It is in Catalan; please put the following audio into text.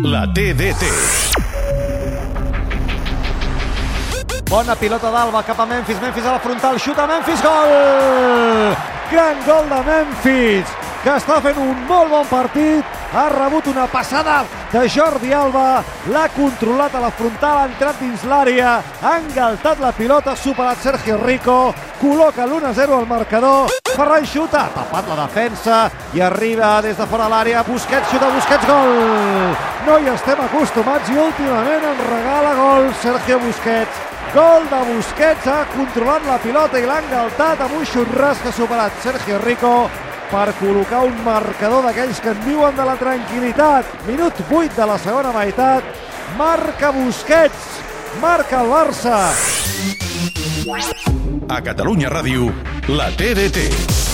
La TDT. Bona pilota d'Alba cap a Memphis, Memphis a la frontal, xuta Memphis, gol! Gran gol de Memphis, que està fent un molt bon partit, ha rebut una passada de Jordi Alba, l'ha controlat a la frontal, ha entrat dins l'àrea, ha engaltat la pilota, ha superat Sergio Rico, col·loca l'1-0 al marcador, Ferran xuta, tapat la defensa i arriba des de fora l'àrea, Busquets xuta, Busquets gol! No hi estem acostumats i últimament en regala gol Sergio Busquets, Gol de Busquets, ha controlat la pilota i l'ha engaltat amb un xurras que ha superat Sergio Rico per col·locar un marcador d'aquells que en viuen de la tranquil·litat. Minut 8 de la segona meitat. Marca Busquets, marca el Barça. A Catalunya Ràdio, la TDT.